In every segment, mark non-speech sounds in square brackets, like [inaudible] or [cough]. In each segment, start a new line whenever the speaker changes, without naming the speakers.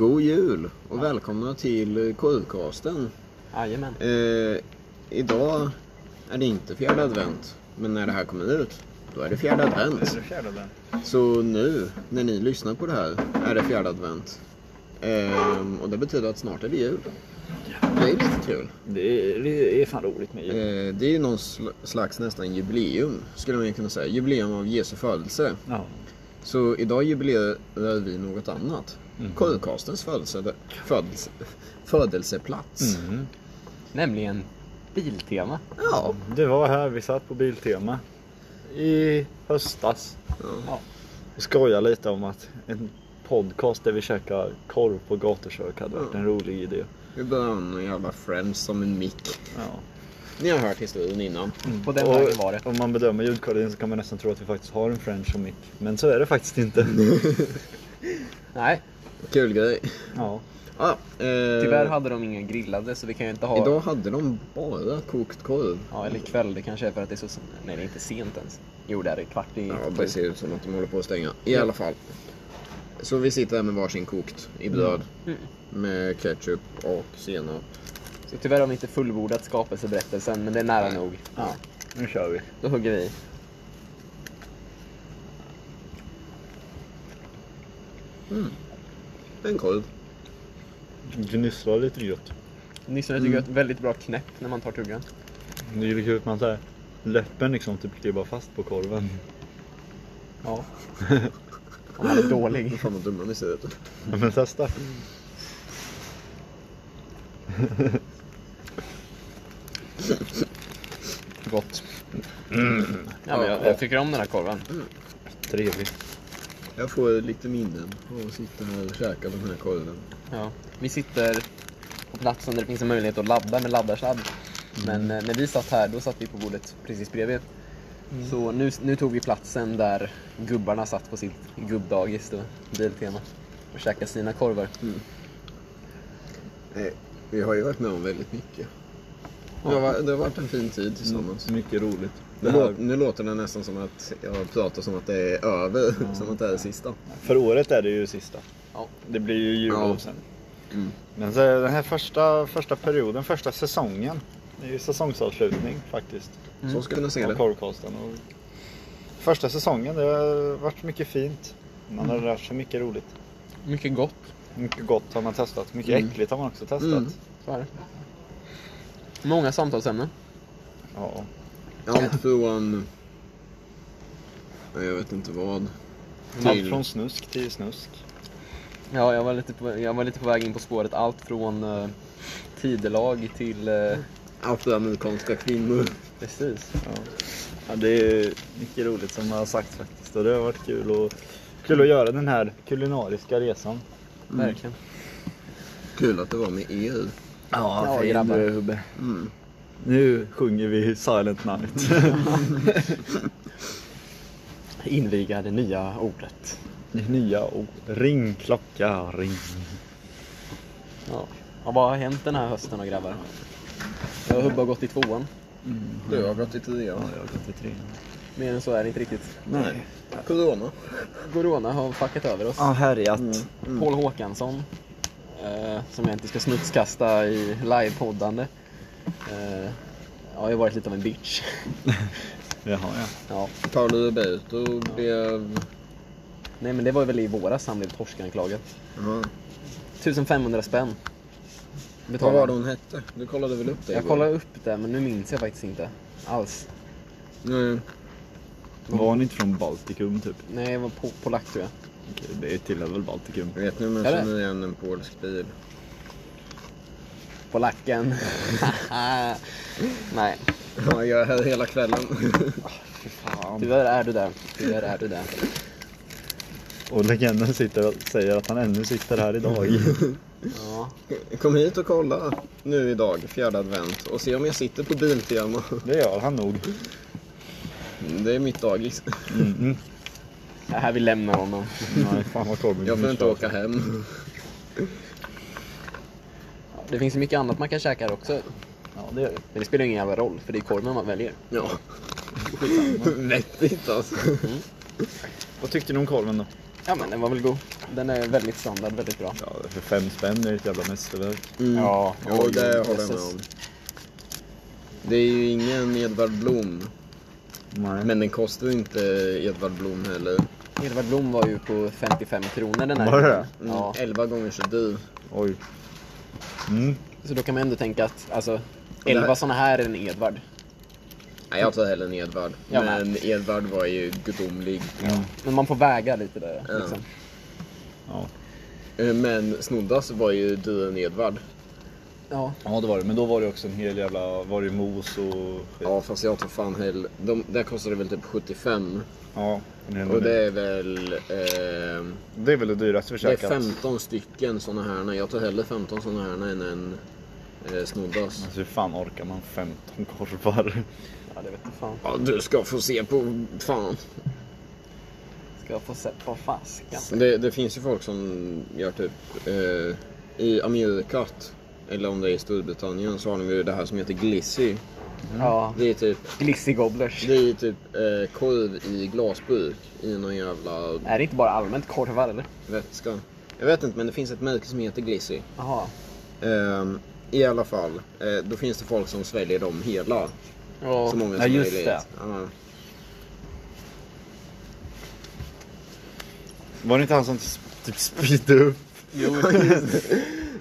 God jul och välkomna till Korvkasten.
Jajamän.
Eh, idag är det inte fjärde advent, men när det här kommer ut, då är det fjärde advent.
fjärde advent?
Så nu, när ni lyssnar på det här, är det fjärde advent. Eh, och det betyder att snart är det jul. Det är lite kul.
Det är, det är fan roligt med jul.
Eh, det är ju någon sl- slags nästan jubileum, skulle man kunna säga. Jubileum av Jesu födelse.
Ja.
Så idag jubilerar vi något annat. Födelse, födelse, födelseplats.
Mm.
Nämligen Biltema.
Ja.
Det var här vi satt på Biltema i höstas
ja.
och skojade lite om att en podcast där vi käkar korv på gatukök hade varit en rolig idé.
Vi behöver en jävla friends som en mick.
Ja.
Ni har hört historien innan.
På den
Och
vägen var det.
Om man bedömer ljudkvaliteten så kan man nästan tro att vi faktiskt har en French och mick. Men så är det faktiskt inte. [laughs]
Nej,
Kul grej.
Ja.
Ja, eh,
tyvärr hade de ingen grillade så vi kan ju inte ha...
Idag hade de bara kokt korv.
Ja, eller ikväll. Det kanske är för att det är så... Nej, det är inte sent ens. Jo, det är. Kvart i
Ja, det ser ut som att de håller på att stänga. I alla fall. Så vi sitter här med varsin kokt i bröd.
Mm.
Med ketchup och senap.
Så tyvärr har vi inte fullbordat skapelseberättelsen, men det är nära
Nej.
nog.
ja, nu kör vi.
Då hugger vi i.
En korv.
Gnisslar lite gött.
Tycker jag är ett väldigt bra knäpp när man tar tuggan.
Det är ju kul att man så här, läppen liksom typ klibbar fast på korven.
Ja. Om man är dålig.
Fan vad dumma ni ser ut.
Ja, Men testa. [laughs]
Gott. Ja, men jag, jag tycker om den här korven.
Trevligt.
Jag får lite minnen av att sitta här och käka den här korven.
Ja. Vi sitter på platsen där det finns en möjlighet att ladda med laddarsladd. Men eh, när vi satt här, då satt vi på bordet precis bredvid. Så nu, nu tog vi platsen där gubbarna satt på sitt gubbdagis då, Biltema. Och käkade sina korvar.
Nej, vi har ju varit med om väldigt mycket. Det har, det har varit en fin tid tillsammans.
Mycket roligt.
Nu, låter, nu låter det nästan som att jag pratar som att det är över, som att det är det sista.
för året är det ju sista.
Ja.
Det blir ju jul
Ja.
sen.
Mm.
Men så den här första, första perioden, första säsongen. Det är ju säsongsavslutning faktiskt.
Så ska vi se det.
korvkasten. Och första säsongen, det har varit mycket fint. Man har lärt sig mycket roligt.
Mycket gott.
Mycket gott har man testat. Mycket
Mm.
äckligt har man också testat.
Mm.
Så är det. Många samtalsämnen.
Ja.
Allt från... Jag vet inte vad.
Allt
Till...
från snusk till snusk.
Ja, jag var lite på, jag var lite på väg in på spåret. Allt från uh, tidelag till... Uh,
Afroamerikanska kvinnor.
precis.
Ja. ja, det är mycket roligt som har sagt faktiskt. Och det har varit kul, och, kul att göra den här kulinariska resan.
Verkligen.
Kul att det var med er.
Ja,
Ja,
fin du Hubbe.
Mm.
Nu sjunger vi Silent Night. [laughs]
Inviga det nya ordet.
Det nya ord. Ring klocka, ring.
Ja. ja. Vad har hänt den här hösten och grabbar? Jag och Hubbe har gått i tvåan.
Du har gått i trean.
Ja, jag har gått i tre.
Mer än så är det inte riktigt.
Nej. Corona.
Corona har fuckat över oss.
Ja, härjat.
Mm.
Paul Håkansson, eh, som jag inte ska smutskasta i livepoddande. Eh, ja, jag har varit lite av en bitch. [laughs]
Jaha, ja.
ja.
Paolo Roberto blev...
Nej men det var väl i våras han blev torskanklagad.
Jaha.
1500 spänn.
Vad
betalade
var det hon hette? Du kollade väl upp det
Jag
igår?
kollade upp det men nu minns jag faktiskt inte alls.
Nej.
Var hon inte från Baltikum typ?
Nej, jag var på, polack tror jag.
Okej, det tillhör väl Baltikum?
Vet ni om jag
Är det?
känner igen en polsk bil?
Polacken. [laughs] Nej,
Ja, jag är här hela kvällen.
Fan.
tyvärr är du där. Tyvärr är du där.
Och legenden sitter och säger att han ännu sitter här idag.
Ja,
Kom hit och kolla nu idag, fjärde advent, och se om jag sitter på Biltema.
Det gör han nog.
Det är mitt dagis.
Mm.
det här vi lämnar honom.
Nej, fan vad
Jag får inte åka hem.
Ja, Det finns mycket annat man kan käka här också.
Ja, det gör det.
Men det spelar ingen jävla roll, för det är korven man väljer.
Ja. [laughs] Vettigt alltså.
Vad tyckte ni om korven då?
Ja men den var väl god. Den är väldigt standard, väldigt bra.
Ja, för fem spänn är det ett jävla mästerverk.
Mm.
Ja,
Jo,
oj,
det håller jag med om. Det är ju ingen Edvard Blom.
Nej.
Men den kostar inte Edvard Blom heller.
Edvard Blom var ju på 55 kronor den här
Var det?
Mm,
Ja,
11 gånger så dyr.
Oj. Mm.
så då kan man ändå tänka att alltså,
det här-
11 såna här är en Edvard.
Nej, jag tar hellre en Edvard.
Jag
men Edvard var ju gudomlig.
Men man får väga lite där.
Ja.
Liksom.
Ja.
Eh, Men Snoddas var ju dyrare än Edvard.
Ja.
ja, det var det. Men då var det också en hel jävla... Var det mos och?
Ja, fast jag tar fan hellre... De, där kostade väl typ 75.
Ja.
Och det är väl... Eh,
det är väl det dyraste vi
det är
käkat.
15 stycken såna här. Jag tar hellre 15 såna här än en eh, Snoddas.
Alltså hur fan orkar man 15 korvar? [laughs]
ja, det vet jag fan.
Ja, du ska få se på... Fan.
Ska jag få se på fasken.
Det, det finns ju folk som gör typ... Eh, I Amerikat, eller om det är i Storbritannien, så har de ju det här som heter glissy.
Ja.
Det är typ,
Glissy Gobblers.
det är typ eh, korv i glasburk i någon jävla
Är det inte bara allmänt korvar eller?
vätska. Jag vet inte, men det finns ett märke som heter glissy.
Jaha.
Ehm, I alla fall, eh, då finns det folk som sväljer dem hela.
Ja.
Så många
Ja,
som
just
möjligt.
det.
Ja.
Var det inte han som typ speedade upp?
Jo, [laughs]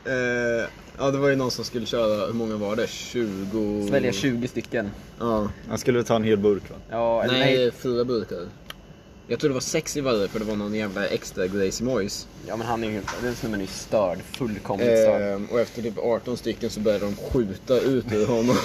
Eh, ja, det var ju någon som skulle köra, hur många var det? 20...
svälja 20 stycken.
Ja.
Han skulle ta en hel burk va?
Ja, eller
Nej,
nej.
fyra burkar. Jag tror det var sex i varje för det var någon jävla extra Gracie Moise.
Ja men han är ju, den snubben är ju störd. Fullkomligt störd.
Ehm, och efter typ 18 stycken så började de skjuta ut ur honom.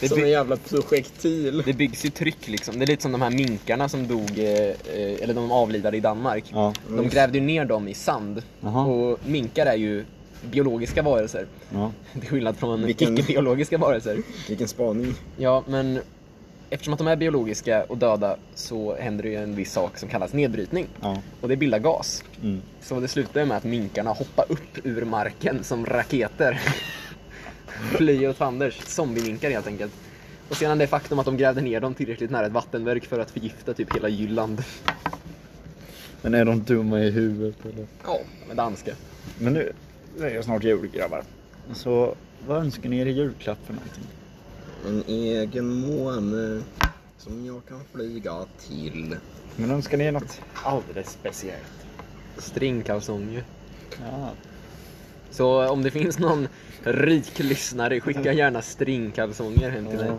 Det [laughs] [laughs]
som en jävla projektil.
Det byggs ju tryck liksom. Det är lite som de här minkarna som dog, eh, eh, eller de avlidade i Danmark.
Ja.
De grävde ju ner dem i sand.
Jaha.
Och minkar är ju biologiska varelser.
Ja. [laughs]
Till skillnad från
Vilken-
icke-biologiska varelser.
Vilken spaning.
Ja, men eftersom att de är biologiska och döda så händer det ju en viss sak som kallas nedbrytning.
Ja.
Och det bildar gas.
Mm.
Så det slutar med att minkarna hoppar upp ur marken som raketer. [laughs] Flyr åt fanders. Zombieminkar helt enkelt. Och sedan det faktum att de grävde ner dem tillräckligt nära ett vattenverk för att förgifta typ hela Jylland.
Men är de dumma i huvudet eller?
Ja, med danska.
Men nu är det snart jul grabbar. Så vad önskar ni er i julklapp för någonting?
En egen måne som jag kan flyga till.
Men önskar ni er något alldeles speciellt?
Stringkalsonger.
Ja.
Så om det finns någon rik lyssnare, skicka gärna stringkalsonger hem till mig.
Ja.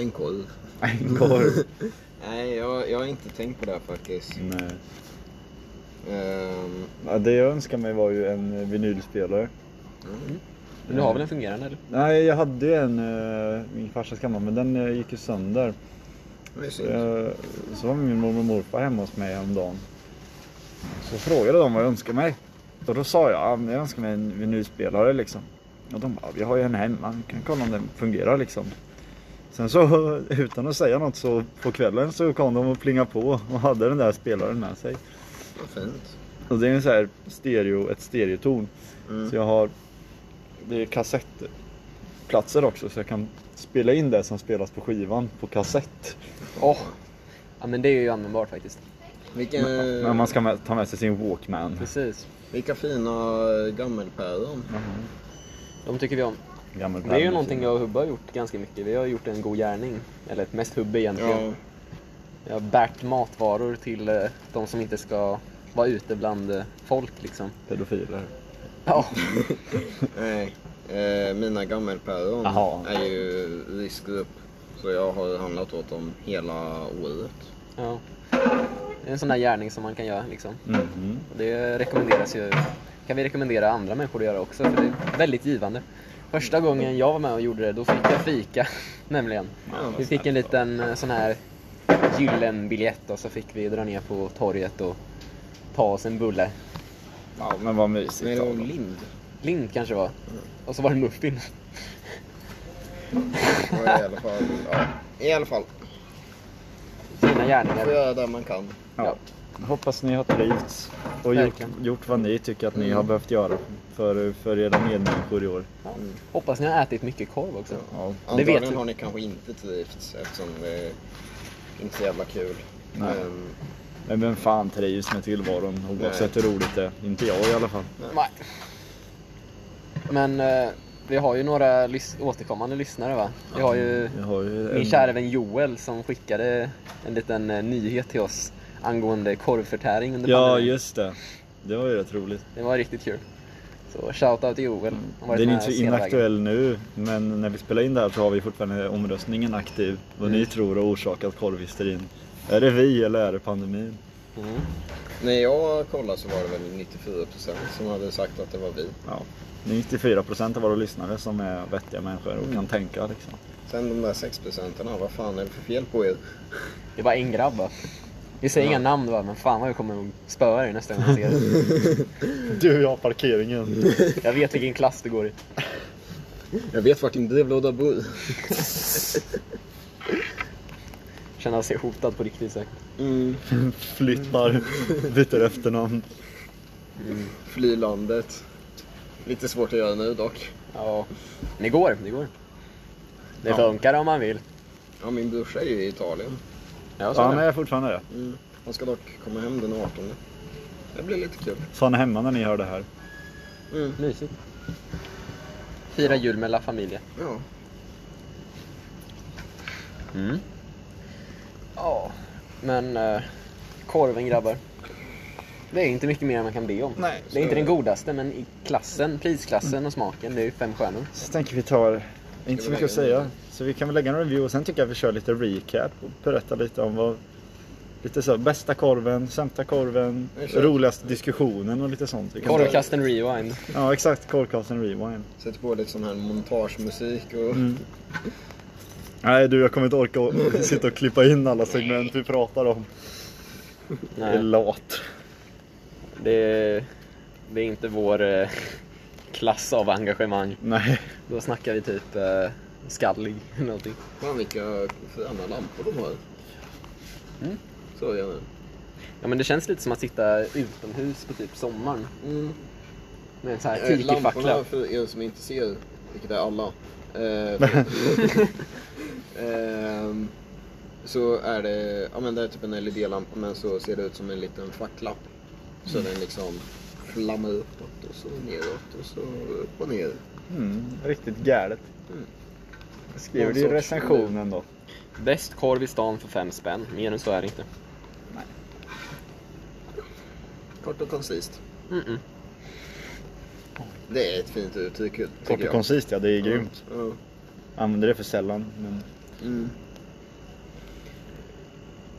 En korv.
En korv. [laughs]
Nej, jag, jag har inte tänkt på det här faktiskt.
Nej.
Ehm,
Ja, det jag önskar mig var ju en vinylspelare.
Men du har väl en fungerande eller?
Nej, jag hade ju en, eh, min farsas gamla, men den eh, gick ju sönder. Så, jag, så var min mormor och morfar hemma hos mig häromdagen. Så frågade de vad jag önskar mig. Och då sa jag, ja, men jag önskar mig en vinylspelare liksom. Och de bara, vi har ju en hemma, vi kan kolla om den fungerar liksom. Sen så [laughs] utan att säga något så på kvällen så kom de och plingade på och hade den där spelaren med sig.
Vad fint.
Och det är en så här stereo, ett stereotorn.
Mm.
Så jag har, det är kassettplatser också så jag kan spela in det som spelas på skivan på kassett.
Åh! Ja men det är ju användbart faktiskt.
Vilka,
Men man ska ta med sig sin Walkman.
Precis.
vilka fina gammelpäron.
De tycker vi om. Det är ju någonting jag och Hubbe har gjort ganska mycket. Vi har gjort en god gärning. Eller mest Hubbe egentligen.
Ja,
Jag har bärt matvaror till eh, de som inte ska vara ute bland eh, folk liksom.
Pedofiler.
Ja, [laughs]
nej. Eh, mina gammelpäron är ju riskgrupp. Så jag har handlat åt dem hela året.
ja. Det är en sån där gärning som man kan göra liksom.
Mhm.
Och Det rekommenderas ju. kan vi rekommendera andra människor att göra också för det är väldigt givande. Första gången jag var med och gjorde det, då fick jag fika [laughs] nämligen. Vi fick en liten eh, sån här gyllen biljett och så fick vi dra ner på torget och ta oss en bulle.
Ja men vad
Men
mysigt.
det
av
var lind.
Lind kanske var. Och så var det muffin.
I alla fall, ja. I alla fall.
Fina
Får
gärningar.
göra det man kan.
Ja. Hoppas ni har trivts och gjort, gjort vad ni tycker att ni har behövt göra för, för era medmänniskor i år.
Ja. Hoppas ni har ätit mycket korv också.
Ja.
Det vet
Antagligen
vi.
har ni kanske inte trivts eftersom det är inte så jävla kul.
Nej.
Men
Men vem fan trivs med tillvaron oavsett hur roligt det är? Inte jag i alla fall.
Nej. Men eh, vi har ju några lys- återkommande lyssnare va? Vi har ju
Jag har ju
min kära vän Joel som skickade en liten eh, nyhet till oss angående korvförtäring under
Ja,
pandemin.
just det. Det var ju rätt roligt.
Det var riktigt kul. Så shoutout till Joel.
Den är inte så inaktuell nu, men när vi spelar in det här så har vi fortfarande omröstningen aktiv. Vad
Mm.
ni tror har orsakat korvhysterin. Är det vi eller är det pandemin?
Mm.
När jag kollade så var det väl 94% som hade sagt att det var vi.
Ja. Det är 94% av våra lyssnare som är vettiga människor och kan tänka liksom.
Sen de där 6 procenterna, vad fan är det för fel på er?
Det var en grabb va? Vi säger
Ja.
inga namn va, men fan vad jag kommer att spöa dig nästa gång jag ser dig. [laughs]
Du och jag parkeringen. [laughs]
Jag vet vilken klass du går i.
Jag vet vart din brevlåda bor. [laughs]
Känner sig hotad på riktigt säkert.
Mm. [laughs]
Flyttar, byter efternamn.
Fly landet. Lite svårt att göra nu dock.
Ja, det går, det går. Det
Ja.
funkar om man vill.
Ja, min brorsa är ju i Italien.
Ja, så
Ja,
är
han är fortfarande det.
Mm. Han ska dock komma hem den 18. Det blir lite kul.
Så han är hemma när ni hör det här.
Mm.
Mysigt. Fira jul med La Familia.
Ja.
Mm. Ja, men eh, korven grabbar. Det är inte mycket mer man kan be om.
Nej,
det är inte den godaste, men i klassen, prisklassen och smaken, det är ju fem stjärnor.
Så tänker vi tar, inte så mycket att säga. Så vi kan väl lägga en review och sen tycker jag vi kör lite recap och berätta lite om vad Lite så, bästa korven, sämsta korven, roligaste diskussionen och lite sånt. Vi kan ta-
Korvkasten rewind.
Ja exakt, korvkasten rewind.
Sätter på lite sån här montagemusik och...
Mm. Nej du, jag kommer inte orka [laughs] sitta och klippa in alla segment vi pratar om. Jag är
Nej,
lat.
det, är- det är inte vår eh, klass av engagemang.
Nej.
Då snackar vi typ eh, skallig eller någonting.
Fan vilka fräna lampor de har.
Mm.
Så jag nu.
Ja men det känns lite som att sitta utomhus på typ sommaren
Mm.
med en sån här
Eh, Lamporna
tiki-fackla.
för er som inte ser, vilket är alla. Eh, [laughs] [laughs] ehm, så är det, ja men det är typ en LED-lampa men så ser det ut som en liten fackla. Så den liksom flammar uppåt och så neråt och så upp och ner.
Mm, riktigt galet.
Mm.
Skriver du i recensionen då?
Bäst korv i stan för fem spänn. Mer än så är det inte.
Kort och koncist.
Mm-mm.
Det är ett fint uttryck
Kort och
jag.
koncist ja, det är grymt.
Ja.
Använder det för sällan. Men...
Mm.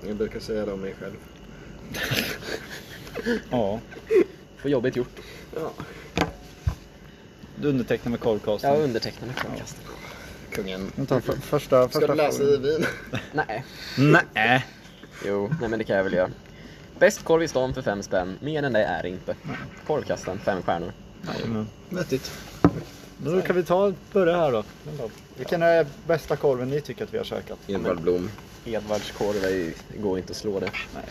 Jag brukar säga det om mig själv. [laughs]
Ja.
Får jobbet gjort.
Ja.
Du undertecknar med korvkasten.
Jag undertecknar med korvkasten.
Kungen.
Jag tar för, första,
Ska
första
du läsa i vin? [laughs]
Nej.
Nej.
Jo, nej men det kan jag väl göra. Bäst korv i stan för fem spänn. Mer än det är inte. Korvkasten, fem stjärnor.
Vettigt.
Då kan vi ta börja här då. Vilken är bästa korven ni tycker att vi har käkat?
Edvard Blom.
Edvards korv är ju, går inte att slå det.
Nej,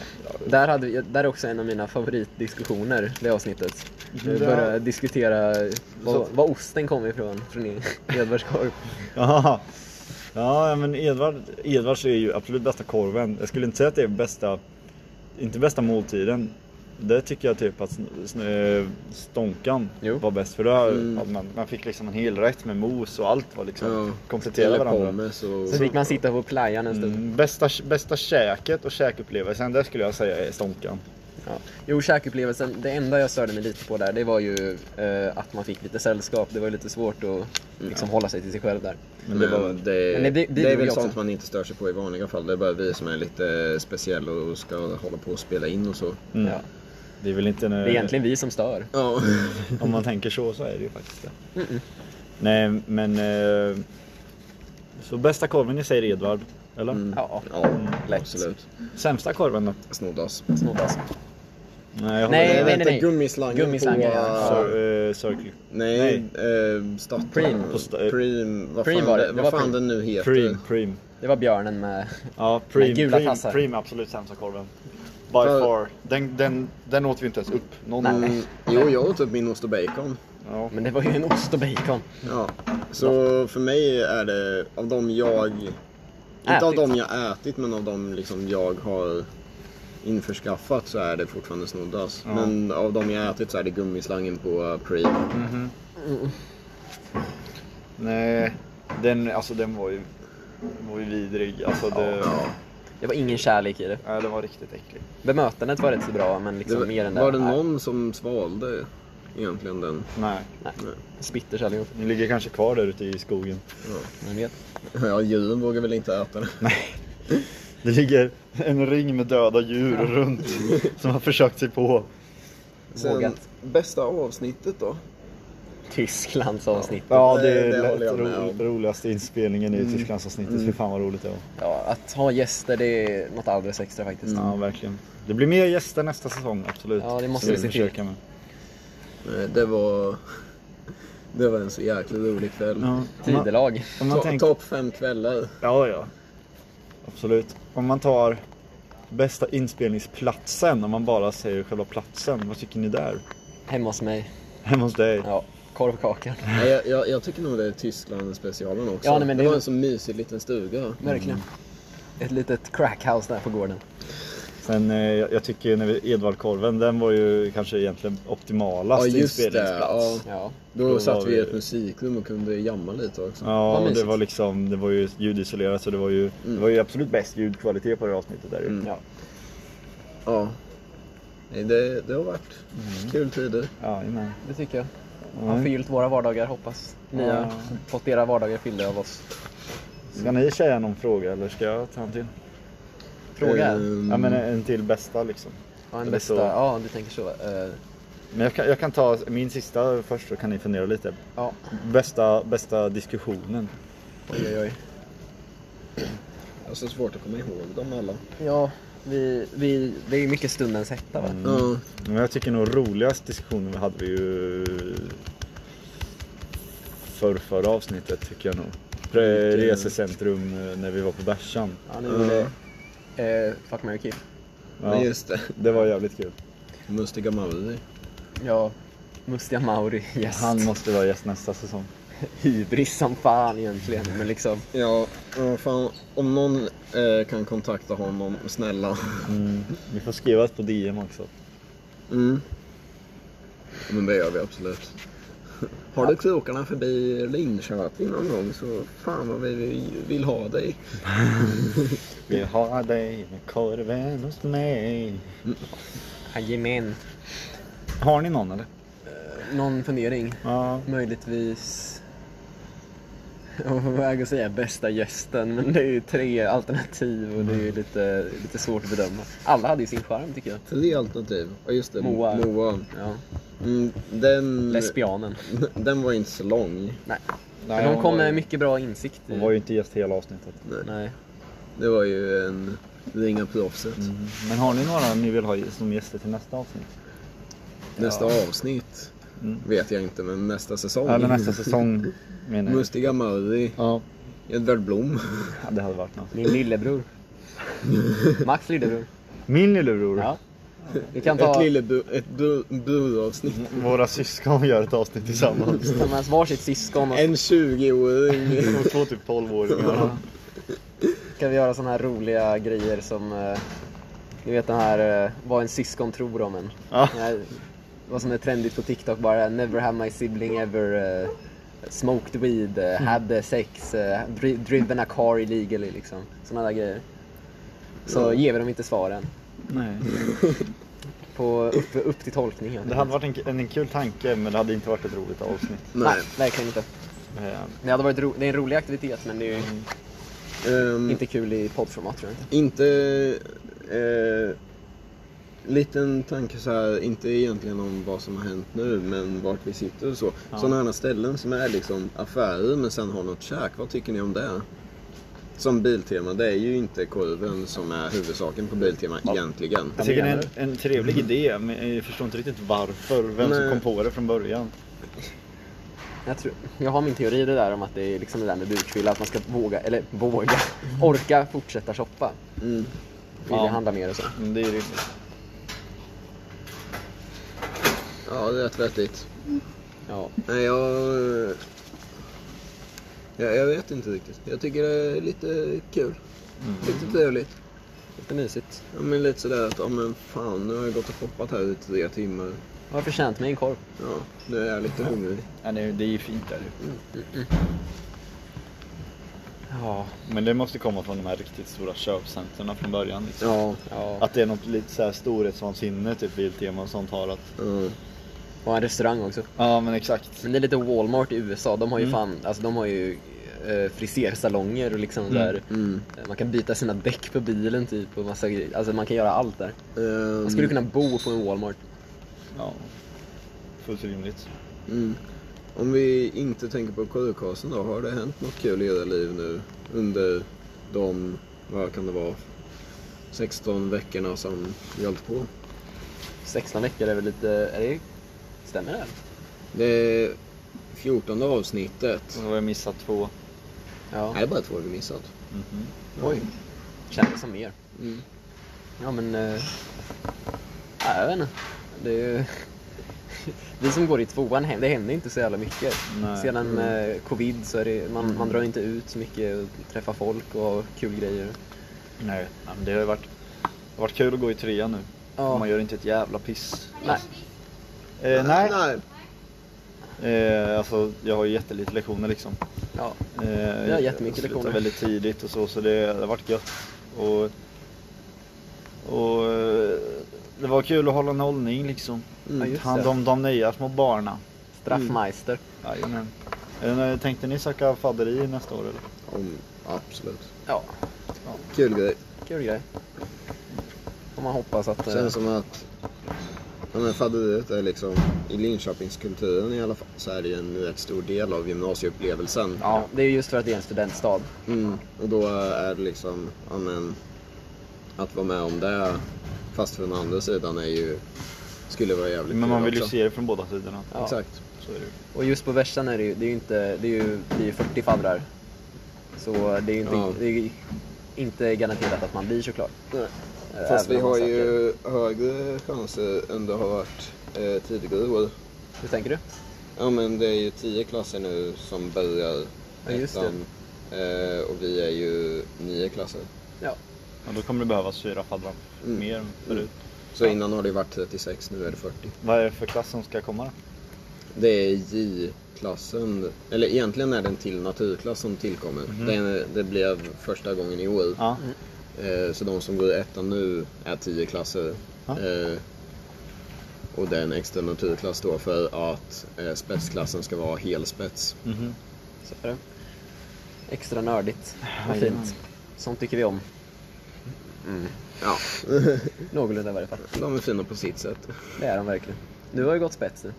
Där, hade vi, där är också en av mina favoritdiskussioner, det avsnittet. Vi
Ja.
började diskutera var, var osten kom ifrån, från E- [laughs] Edvards korv.
Jaha. Ja, men Edvard, Edvards är ju absolut bästa korven. Jag skulle inte säga att det är bästa, inte bästa måltiden. Det tycker jag typ att stånkan
Jo.
var bäst. För då
Mm.
man, man fick liksom en hel rätt med mos och allt var liksom
Ja.
kompletterade varandra.
pommes och...
Så fick man sitta på playan en stund.
Mm, bästa, bästa käket och käkupplevelsen, det skulle jag säga är stånkan.
Ja. Jo, käkupplevelsen, det enda jag störde mig lite på där, det var ju eh, att man fick lite sällskap. Det var lite svårt att liksom, hålla sig till sig själv där.
Men det var,
det,
Men det- det- det
det är väl sånt man inte stör sig på i vanliga fall. Det är bara vi som är lite speciella och ska hålla på och spela in och så.
mm,
Ja.
Det är väl inte...
Det är egentligen vi som stör.
Ja. [laughs]
Om man tänker så så är det ju faktiskt det.
Mm-mm.
Nej men... Eh, så bästa korven ni säger Edvard? Eller?
Mm.
Ja,
Ja,
lätt.
absolut.
Sämsta korven då?
Snoddas.
snoddas.
Nej,
Nej,
Eh,
nej,
med.
nej.
Gummislangen
Gummislangen,
på...
ja.
Eh, Circle.
Nej,
Nej.
Eh, Stat.
Preem.
På sta-
Preem. Vad fan,
var det.
det, vad
var
fan
Preem.
den nu heter.
Preem, Preem.
Det var björnen med...
Ja, Preem,
gula
Preem,
tassar.
Preem är absolut sämsta korven. By
För-
far. Den, den, den åt vi inte ens upp. Någon,
Nej.
Mm, jo, jag åt upp min ost och bacon.
Ja.
Men det var ju en ost och bacon.
Ja. Så för mig är det av dem jag... Inte av
Ätit.
dem jag ätit men av dem liksom jag har införskaffat så är det fortfarande snoddas.
Ja.
Men av de jag ätit så är det gummislangen på Pre.
Mhm. Nej, den, alltså den var ju, var ju vidrig. Alltså det,
Ja.
Det var ingen kärlek i det.
ja, den var riktigt äcklig.
Bemötandet var rätt så bra, men
Det,
liksom mer än det.
var det
nej,
någon som svalde egentligen den?
Nej,
Nej.
Nej.
Spitters allihop.
ni ligger kanske kvar där ute i skogen.
Man vet.
Ja, djuren vågar väl inte äta den.
Det ligger en ring med döda djur runt som har försökt sig på.
Sen,
Vågat.
bästa avsnittet då?
Tysklands avsnitt.
Ja, det
Det-
är
det med
ro,
om.
roligaste inspelningen i Tysklandsavsnittet. Fy fan vad roligt det var.
Ja, att ha gäster det är något alldeles extra faktiskt.
Ja, verkligen. Det blir mer gäster nästa säsong, absolut.
Ja, det måste
Så
vi se till.
försöka med.
Nej, Det var... Det var en så jäkla rolig kväll.
Ja,
Tidelag.
om man
To-
tänker...
Topp fem kvällar.
Ja, ja. Absolut. Om man tar bästa inspelningsplatsen, om man bara säger själva platsen. Vad tycker ni där?
Hemma hos mig.
Hemma hos dig?
Ja, korvkakan.
Nej, jag, jag, jag tycker nog det är Tyskland specialen också.
Ja, nej, men
det
det-
var en så mysig liten stuga.
Verkligen. Ett litet crackhouse där på gården.
Sen eh, jag tycker när vi, Edvardkorven, den var ju kanske egentligen optimalast
Ja, just det.
inspelningsplats.
Ja.
Ja.
Då,
Då
satt vi i ett musikrum och kunde jamma lite också.
Ja, det var liksom, det var ju ljudisolerat så det var ju, det var ju absolut bäst ljudkvalitet på det avsnittet där.
Mm.
ja.
Ja. Nej, det, det har varit
Mm.
kul tider.
Ja, jajamän.
Det tycker jag.
Mm.
Har förgyllt våra vardagar hoppas. Ni har fått era vardagar fyllda av oss.
Ska ni säga någon fråga eller ska jag ta en till?
Fråga?
Ehm,
Ja men en till bästa liksom.
Ja, en
eller
bästa.
så.
Ja, du tänker så. Eh,
Men jag kan, jag kan ta min sista först så kan ni fundera lite.
ja.
Bästa, bästa diskussionen.
Oj, oj, oj.
Jag har så svårt att komma ihåg dem alla.
Ja, vi, vi, det är ju mycket stundens hetta va?
Mm. Men jag tycker nog roligast diskussionen vi hade vi ju för förra avsnittet tycker jag nog. Pre- Resecentrum eh, när vi var på bärsan.
Ja, ni gjorde eh, Fuck, marry, kill.
Men
Ja,
just det. [laughs]
det var jävligt kul.
Mustiga Mauri.
Ja, Mustiga Mauri gäst.
Han måste vara gäst nästa säsong. [laughs]
Hybris som fan egentligen. Men liksom,
Ja, fan. Om någon eh, kan kontakta honom, snälla.
Mm. Vi får skriva på DM också.
Mm. Men det gör vi absolut. Har du krokarna förbi Linköping någon gång så fan vad vi vill ha dig. [laughs]
Vi har dig med korven hos mig.
jajamän.
Har ni någon eller?
Någon fundering?
Ja.
Möjligtvis... Jag var på väg att säga bästa gästen, men det är ju tre alternativ och det är ju lite, lite svårt att bedöma. Alla hade ju sin charm tycker jag.
Tre alternativ. Ja just det,
Moa.
Moa.
Ja.
Mm, den,
Lesbianen. [laughs]
den var inte så lång.
Nej.
Nej,
Men hon kom
ju-
med mycket bra insikt. i-
Hon var ju inte gäst hela avsnittet.
Nej.
Det var ju en ringa proffset.
Men har ni några ni vill ha som gäster till nästa avsnitt?
Nästa
Ja.
avsnitt
Mm.
vet jag inte, men nästa säsong.
Eller nästa säsong menar jag.
Mustiga Mauri,
Ja,
Edvard Blom.
Ja, det hade varit något.
Min lillebror. Max lillebror.
Min lillebror.
Ja. [laughs] Vi kan
Ett
ta
lille bu, ett bu, buravsnitt.
Våra syskon gör ett avsnitt tillsammans.
med oss varsitt syskon och
En 20-åring. [laughs]
Och två typ 12-åringar.
ska vi göra såna här roliga grejer som eh, Ni vet den här eh, vad en syskon tror om en.
Ja.
Vad som är trendigt på TikTok bara never have my sibling ever eh, smoked weed, eh, had sex, eh, dri- driven a car illegally liksom. Såna där grejer. Så ger vi dem inte svaren.
Nej. [laughs]
På, upp, upp till tolkning
Det hade varit en, en kul tanke men det hade inte varit ett roligt avsnitt.
Nej, verkligen inte.
Eh,
Det, hade varit ro- det är en rolig aktivitet men det är ju
Ehm,
inte kul i poddformat tror jag inte.
Inte... Eh, liten tanke så här, inte egentligen om vad som har hänt nu, men vart vi sitter och så.
Ja.
Sådana här ställen som är liksom affärer men sen har något käk. Vad tycker ni om det? Som Biltema, det är ju inte korven som är huvudsaken på Biltema
Ja.
egentligen.
jag tycker det är en, en trevlig idé men jag förstår inte riktigt varför, vem som
Nej.
kom på det från början.
Jag, tror, jag har min teori det där om att det är liksom det där med bukfylla, att man ska våga, eller våga, orka fortsätta shoppa.
Mm.
Vilja
Ja.
handla mer och så.
Men det är rimligt.
Ja, det är rätt vettigt.
Ja.
Nej, jag... Jag, jag vet inte riktigt. Jag tycker det är lite kul.
Mm.
Lite trevligt.
Lite mysigt.
Ja men lite sådär att, ja men fan nu har jag gått och shoppat här i tre timmar.
Jag har förtjänt mig en korv.
Ja, nu är jag lite hungrig.
Ja, det, det är ju fint där ju.
Ja.
Men det måste komma från de här riktigt stora köpcentren från början. Liksom.
Ja.
ja.
Att det är något lite så här storhetsvansinne, typ Biltema och sånt har att...
ja.
Och en restaurang också.
Ja men exakt.
Men det är lite Walmart i USA. De har ju
Mm.
fan, alltså de har ju eh, frisersalonger och liksom där
Mm.
eh, man kan byta sina däck på bilen typ och massa grejer. Alltså man kan göra allt där.
Ehm,
Man skulle kunna bo på en Walmart.
Ja. Fullt rimligt.
Mm. Om vi inte tänker på sjukasen då, har det hänt något kul i era liv nu under de, vad kan det vara, 16 veckorna som vi hållit på?
16 veckor är väl lite, är det, stämmer det?
Det är 14 avsnittet.
Och så har jag missat två.
Ja.
Nej, det är bara två vi missat.
Mhm.
Oj. Kändes som mer.
Mm.
Ja men, ja, jag vet inte. Det är ju, [laughs] vi som går i tvåan, det händer inte så jävla mycket.
Nej.
Sedan eh, covid så är det, man, man drar inte ut så mycket och träffar folk och kul grejer.
Nej, men det har ju varit, det har varit kul att gå i trean nu.
Ja.
Man gör inte ett jävla piss.
Nej.
Eh, nej.
Nej.
Eh, alltså, jag har ju jättelite lektioner liksom.
Ja.
Eh,
Vi har jättemycket
jag
lektioner.
väldigt tidigt och så, så det, det har varit gött. Och, och eh, det var kul att hålla en hållning liksom.
Ja, just
Hand
det.
om de nya små barna.
Straffmeister.
Jajamän. Eh, Tänkte ni söka fadderi nästa år eller?
Om, absolut.
Ja,
Kul grej.
kul grej. Får man hoppas att... eh,
Känns som att ja, men fadderiet är liksom, i Linköpingskulturen i alla fall, så är det ju en rätt stor del av gymnasieupplevelsen.
Ja, det är just för att det är en studentstad.
Mm, och då är det liksom, ja men, att vara med om det, fast från andra sidan är ju, skulle vara jävligt
Men man vill ju
också.
se det från båda sidorna.
Ja.
Exakt.
Så är det ju.
Och just på Värsan är det ju, det är ju inte, det är ju, det är ju 40 faddrar. Så det är ju inte,
Ja.
det är ju inte garanterat att man blir såklart.
Nej.
Eh,
Fast vi har ju högre chanser än det har varit eh, tidigare år.
Hur tänker du?
Ja men det är ju tio klasser nu som börjar
Ja, just det.
ettan. Eh, och vi är ju nio klasser.
Ja.
Ja, då kommer det behövas fyra faddrar
Mm.
mer än förut.
Så innan har det varit 36, nu är det 40.
Vad är det för klass som ska komma då?
Det är J-klassen, eller egentligen är det en till naturklass som tillkommer. Det, är, det blev första gången i år.
Ja.
Eh, så de som går i ettan nu är 10 klasser.
Ja.
Eh, och det är en extra naturklass då för att eh, spetsklassen ska vara helspets.
Så är det. Extra nördigt. Vad fint. Sånt tycker vi om.
Ja, [laughs]
Någorlunda i varje fall.
de är fina på sitt sätt.
Det är de verkligen. Du har ju gått spets nu.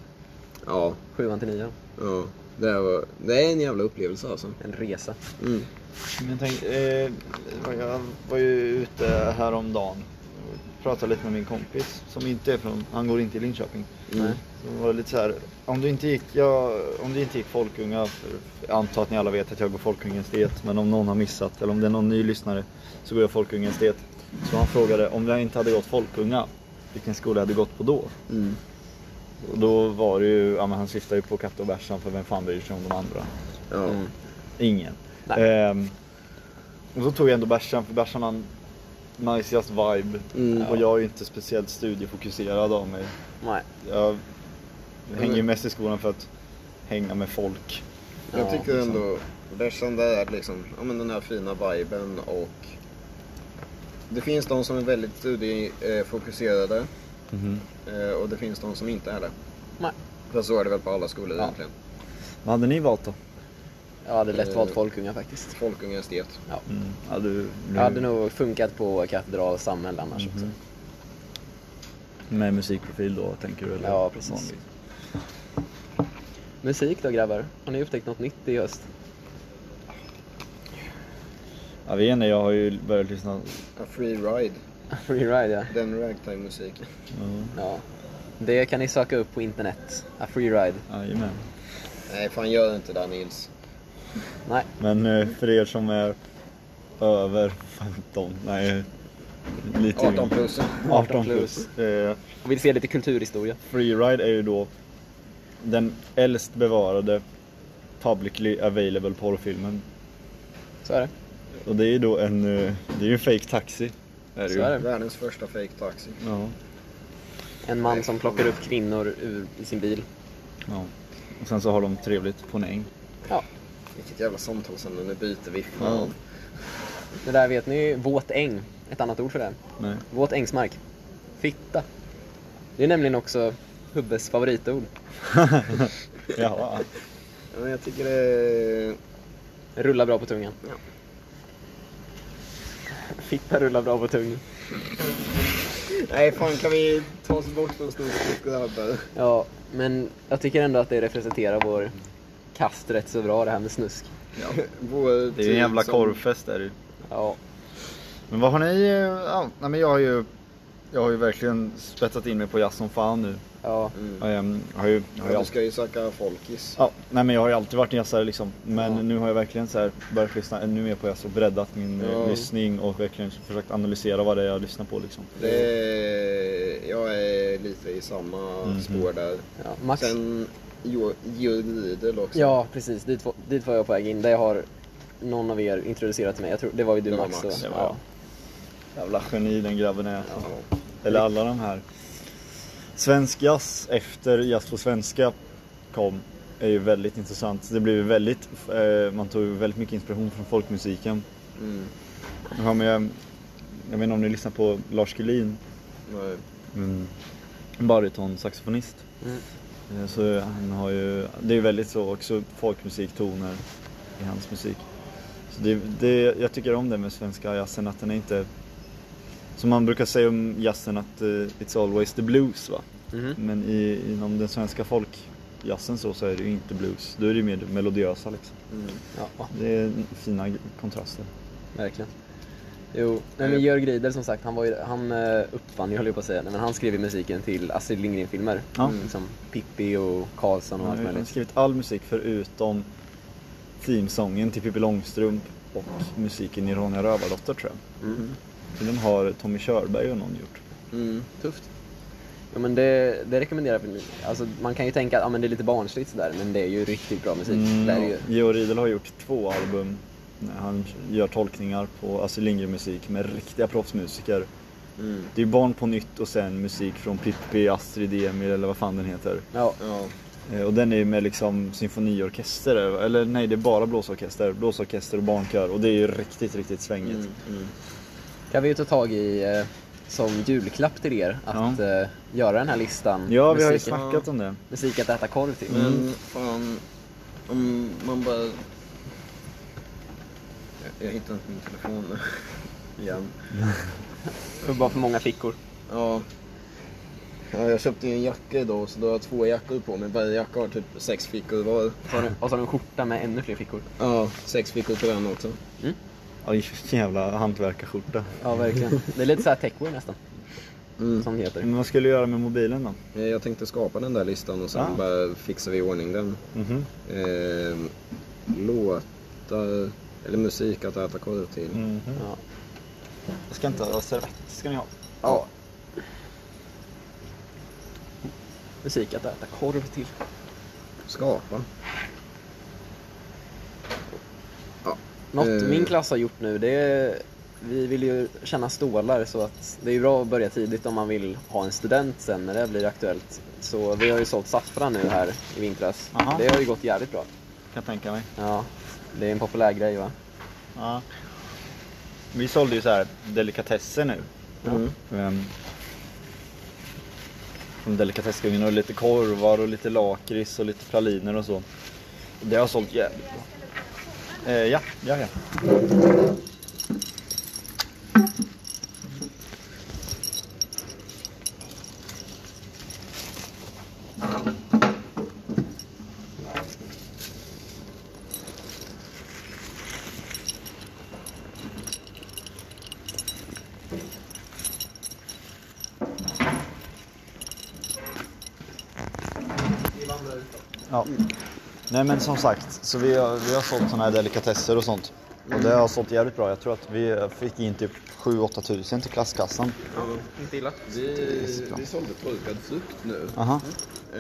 Ja,
Sjuan till nian.
ja. Det, var, det är en jävla upplevelse alltså.
En resa.
Mm.
Men tänk, eh, jag var ju ute häromdagen och pratade lite med min kompis som inte är från, han går inte i Linköping.
Mm.
Så var lite så här, om du inte gick, jag, om du inte gick Folkunga, för jag antar att ni alla vet att jag går Folkunga estet, men om någon har missat eller om det är någon ny lyssnare så går jag Folkunga estet. Så han frågade om jag inte hade gått Folkunga, vilken skola jag hade gått på då?
Mm.
Och då var det ju, ja men han syftade ju på Katte och Bärsan för vem fan bryr sig om de andra?
Ja.
Mm.
Ingen. Ehm, och så tog jag ändå Bärsan, för Bärsan har en najsigast vibe.
Mm.
Och jag är ju inte speciellt studiefokuserad av mig.
Nej.
Jag hänger ju mest i skolan för att hänga med folk.
Jag
Ja,
tycker
liksom.
ändå Bärsan där är liksom, ja men den här fina viben och det finns de som är väldigt studiefokuserade eh, och det finns de som inte är det.
Nej.
Fast så är det väl på alla skolor
Ja.
egentligen.
Vad hade ni valt då?
Jag hade lätt
Eh.
valt Folkunga faktiskt.
Folkunga estet.
Ja.
Mm. Ja, du,
Jag hade nog funkat på Katedral Samhäll annars också.
Mhm. Med musikprofil då tänker du? Eller?
Ja, precis.
Vanlig.
Musik då grabbar? Har ni upptäckt något nytt i höst?
Jag vet inte, jag har ju börjat lyssna.
A free ride. [laughs]
Free Ride ja.
Den ragtime-musiken.
Ja,
ja. Det kan ni söka upp på internet. A Free Ride.
Jajamän.
Nej, fan gör inte det Nils.
Nej.
Men eh, för er som är över 15, nej lite
18 plus. [laughs]
18 plus. Eh,
Och vill se lite kulturhistoria.
Freeride är ju då den äldst bevarade publicly available porrfilmen.
Så är det.
Och det är ju då en, eh, det är ju en fake taxi. Är det ju.
är det.
Världens första fake taxi.
Ja.
En man som plockar upp kvinnor ur, i sin bil.
ja. Och sen så har de trevligt på en äng.
Ja,
Vilket jävla samtalsämne, nu byter vi.
Ja.
Fan.
det där vet ni, våt äng. Ett annat ord för det.
Nej.
Våt ängsmark. Fitta. Det är nämligen också Hubbes favoritord. [laughs]
Jaha.
Ja, men jag tycker det...
Rullar bra på tungan.
Ja.
Fitta rullar bra på tungan.
Nej, fan kan vi ta oss bort från snusk grabbar?
Ja, men jag tycker ändå att det representerar vår kast rätt så bra det här med snusk.
Vår
Det är ju en jävla
som-
korvfest är det ju.
Ja,
Men vad har ni... Ja, nej men jag har ju... Jag har ju verkligen spetsat in mig på jazz som fan nu.
ja,
Mm.
Jag, ehm, har ju, jag har
Ja, du ska ju söka folkis.
ja, nej men jag har ju alltid varit en jazzare liksom. Men
Ja.
nu har jag verkligen så här börjat lyssna ännu mer på jazz och breddat min eh,
Ja.
lyssning och verkligen försökt analysera vad det är jag lyssnar på liksom.
Det är, jag är lite i samma
Mhm.
spår där.
ja. Max?
Sen Jo- Georg Riedel också.
Ja, precis. Dit, var- dit var jag på väg in. Det har någon av er introducerat till mig. Jag tror, det var ju du
Det var
Max.
Max,
så,
det var
ja.
Jävla geni den grabben är.
Ja.
Eller alla de här. Svensk jazz efter Jazz på svenska kom är ju väldigt intressant. Det blev väldigt, eh, man tog väldigt mycket inspiration från folkmusiken.
Mm.
Har man ju, jag vet inte om ni lyssnar på Lars Gullin,
Nej.
mm. bariton saxofonist.
Mm.
Eh, Så han har ju, det är väldigt så också folkmusiktoner i hans musik. Så det, det, jag tycker om det med svenska jazzen, att den är inte som man brukar säga om jazzen att eh, it's always the blues va.
Mhm.
Men i, inom den svenska folkjazzen så, så är det ju inte blues. Då är det ju mer melodiösa liksom.
Mm.
Ja,
Det är fina kontraster.
verkligen. Jo, nej, men Jörg Riedel som sagt, han, var ju, han eh, uppfann ju, höll jag på att säga, men han skrev ju musiken till Astrid Lindgren-filmer.
Ja.
Mm. Liksom Pippi och Karlsson och
Han
allt
har ju
möjligt.
skrivit all musik förutom themesången till Pippi Långstrump och musiken i Ronja Rövardotter tror jag.
Mm.
Så den har Tommy Körberg och någon gjort.
Mm.
Tufft. Ja, men det, det rekommenderar jag. Alltså, man kan ju tänka att ja, men det är lite barnsligt sådär, men det är ju riktigt bra musik. Det är ju.
Georg Riedel har gjort två album. när Han gör tolkningar på Astrid Lindgren-musik med riktiga proffsmusiker.
Mm.
Det är Barn på nytt och sen musik från Pippi, Astrid, Emil eller vad fan den heter.
Ja,
Ja.
Eh, Och den är ju med liksom symfoniorkester, eller nej det är bara blåsorkester, blåsorkester och barnkör och det är ju riktigt, riktigt svängigt.
Mm. Mm.
kan vi ju ta tag i eh, som julklapp till er att eh, göra den här listan.
Ja, vi har ju snackat om det.
musik att äta korv till.
Men fan, om man bara... Jag, jag hittar inte min telefon nu. [laughs] Igen. [laughs]
För bara för många fickor.
Ja. ja. Jag köpte ju en jacka idag så då har jag två jackor på mig. Varje jacka har typ sex fickor var.
Och så har du- en skjorta med ännu fler fickor.
Ja, sex fickor på den också.
Ja, vilken jävla hantverkarskjorta.
Ja, verkligen. Det är lite såhär techwear nästan,
Mm.
som heter.
Men vad skulle du göra med mobilen då?
Eh, Jag tänkte skapa den där listan och sen
Ja.
bara fixar vi i ordning den.
Mhm.
Eh, låtar, eller musik att äta korv till.
Mhm.
Ja.
Jag ska inte ha servett, ska ni ha.
ja. Musik att äta korv till.
Skapa.
Något
Eh.
min klass har gjort nu, det är, vi vill ju känna stålar så att det är bra att börja tidigt om man vill ha en student sen när det blir aktuellt. Så vi har ju sålt saffran nu här i vintras.
Aha.
Det har ju gått jävligt bra.
Kan tänka mig.
Ja, det är en populär grej va?
Ja. Vi sålde ju så här delikatesser nu.
Mm.
Um, från delikatessgungen och lite korvar och lite lakrits och lite praliner och så. Det har sålt jävligt bra. Eh, ja, ja, ja. Ja. Nej men som sagt, så vi har, vi har sålt såna här delikatesser och sånt. Och det har sålt jävligt bra. Jag tror att vi fick in typ 7-8 tusen till klasskassan.
Inte illa.
Vi, vi sålde torkad frukt nu.
Aha.
Eh,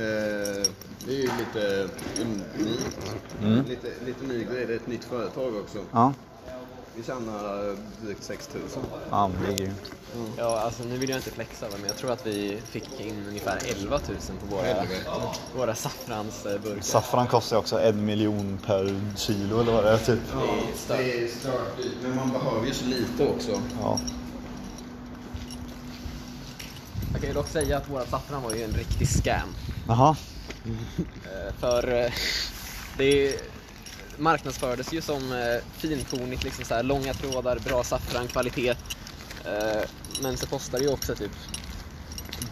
det är ju lite unikt.
Mm.
Lite, lite ny grej. Det är ett nytt företag också.
Ja.
Vi tjänar drygt 6000.
Ja, men det är grymt.
Ja, alltså nu vill jag inte flexa men jag tror att vi fick in ungefär 11 000 på våra, våra saffransburkar.
Saffran kostar också en miljon per kilo eller vad det är typ.
Det är
Det är stört men man behöver ju så lite också.
Ja.
Jag kan ju dock säga att våra saffran var ju en riktig scam.
Jaha.
Eh, För eh, det marknadsfördes ju som eh, finkornigt, liksom så här, långa trådar, bra saffran, kvalitet. Eh, Men så kostar det ju också typ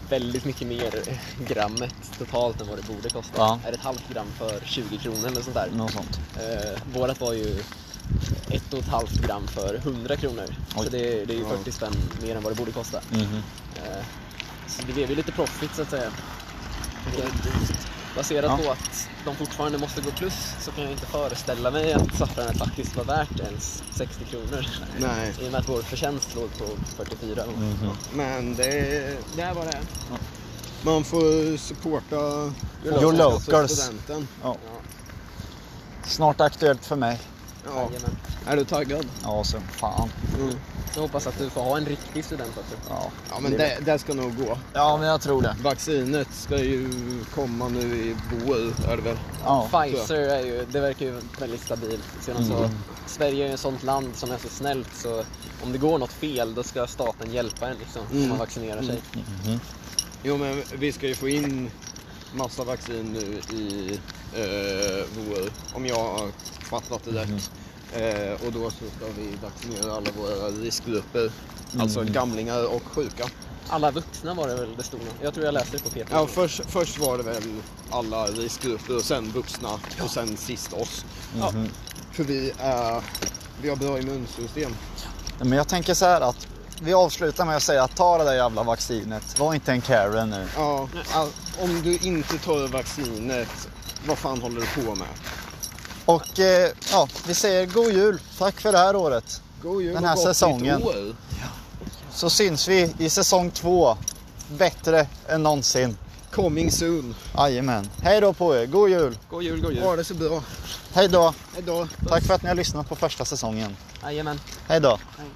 väldigt mycket mer [laughs] grammet totalt än vad det borde kosta.
Ja.
Är det ett halvt gram för 20 kronor eller sånt där?
Något sånt.
Eh, vårat var ju ett och ett halvt gram för 100 kronor.
Oj.
Så det, det är ju
Ja.
40 spänn mer än vad det borde kosta.
Mhm.
Eh, Så det blev ju lite profit så att säga. Baserat
Ja.
på att de fortfarande måste gå plus så kan jag inte föreställa mig att saffranet faktiskt var värt ens 60 kronor.
Nej,
I och med att vår förtjänst låg på 44.
Mhm.
men det,
Det var det.
man får supporta
Your locals.
studenten.
Ja.
Ja,
Snart aktuellt för mig.
Ja.
jajamän.
Är du taggad?
Ja, så fan.
Mm.
Jag hoppas att du får ha en riktig student också.
Ja.
Ja, men det, det ska nog gå.
ja, men jag tror det.
Vaccinet ska ju komma nu i vår, är det väl?
Ja.
Pfizer är ju, det verkar ju väldigt stabilt. Sedan så,
Mm.
Sverige är ju ett sånt land som är så snällt så om det går något fel då ska staten hjälpa en liksom, om
Mm.
man vaccinerar sig.
Mhm.
Jo, men vi ska ju få in massa vaccin nu i eh, vår, om jag har fattat det rätt. Eh, och då så ska vi vaccinera alla våra riskgrupper. Alltså gamlingar och sjuka.
Alla vuxna var det väl det stod Jag tror jag läste det på PT.
Ja, först, först var det väl alla riskgrupper och sen vuxna och sen sist oss. Ja,
Mhm.
för vi, är, vi har bra immunsystem.
Men jag tänker så här att vi avslutar med att säga att ta det där jävla vaccinet. Var inte en Karen nu.
Ja, om du inte tar vaccinet, vad fan håller du på med?
Och eh, ja, vi säger god jul. Tack för det här året.
God jul
Den
och
här
nytt
säsongen.
år.
Så syns vi i säsong två. Bättre än någonsin.
Coming soon.
Jajamän. Hej då på er. God jul.
God jul, god jul.
Ha det så bra.
Hej då.
Hejdå.
Tack för att ni har lyssnat på första säsongen.
Jajamän.
Hej då.
Hej.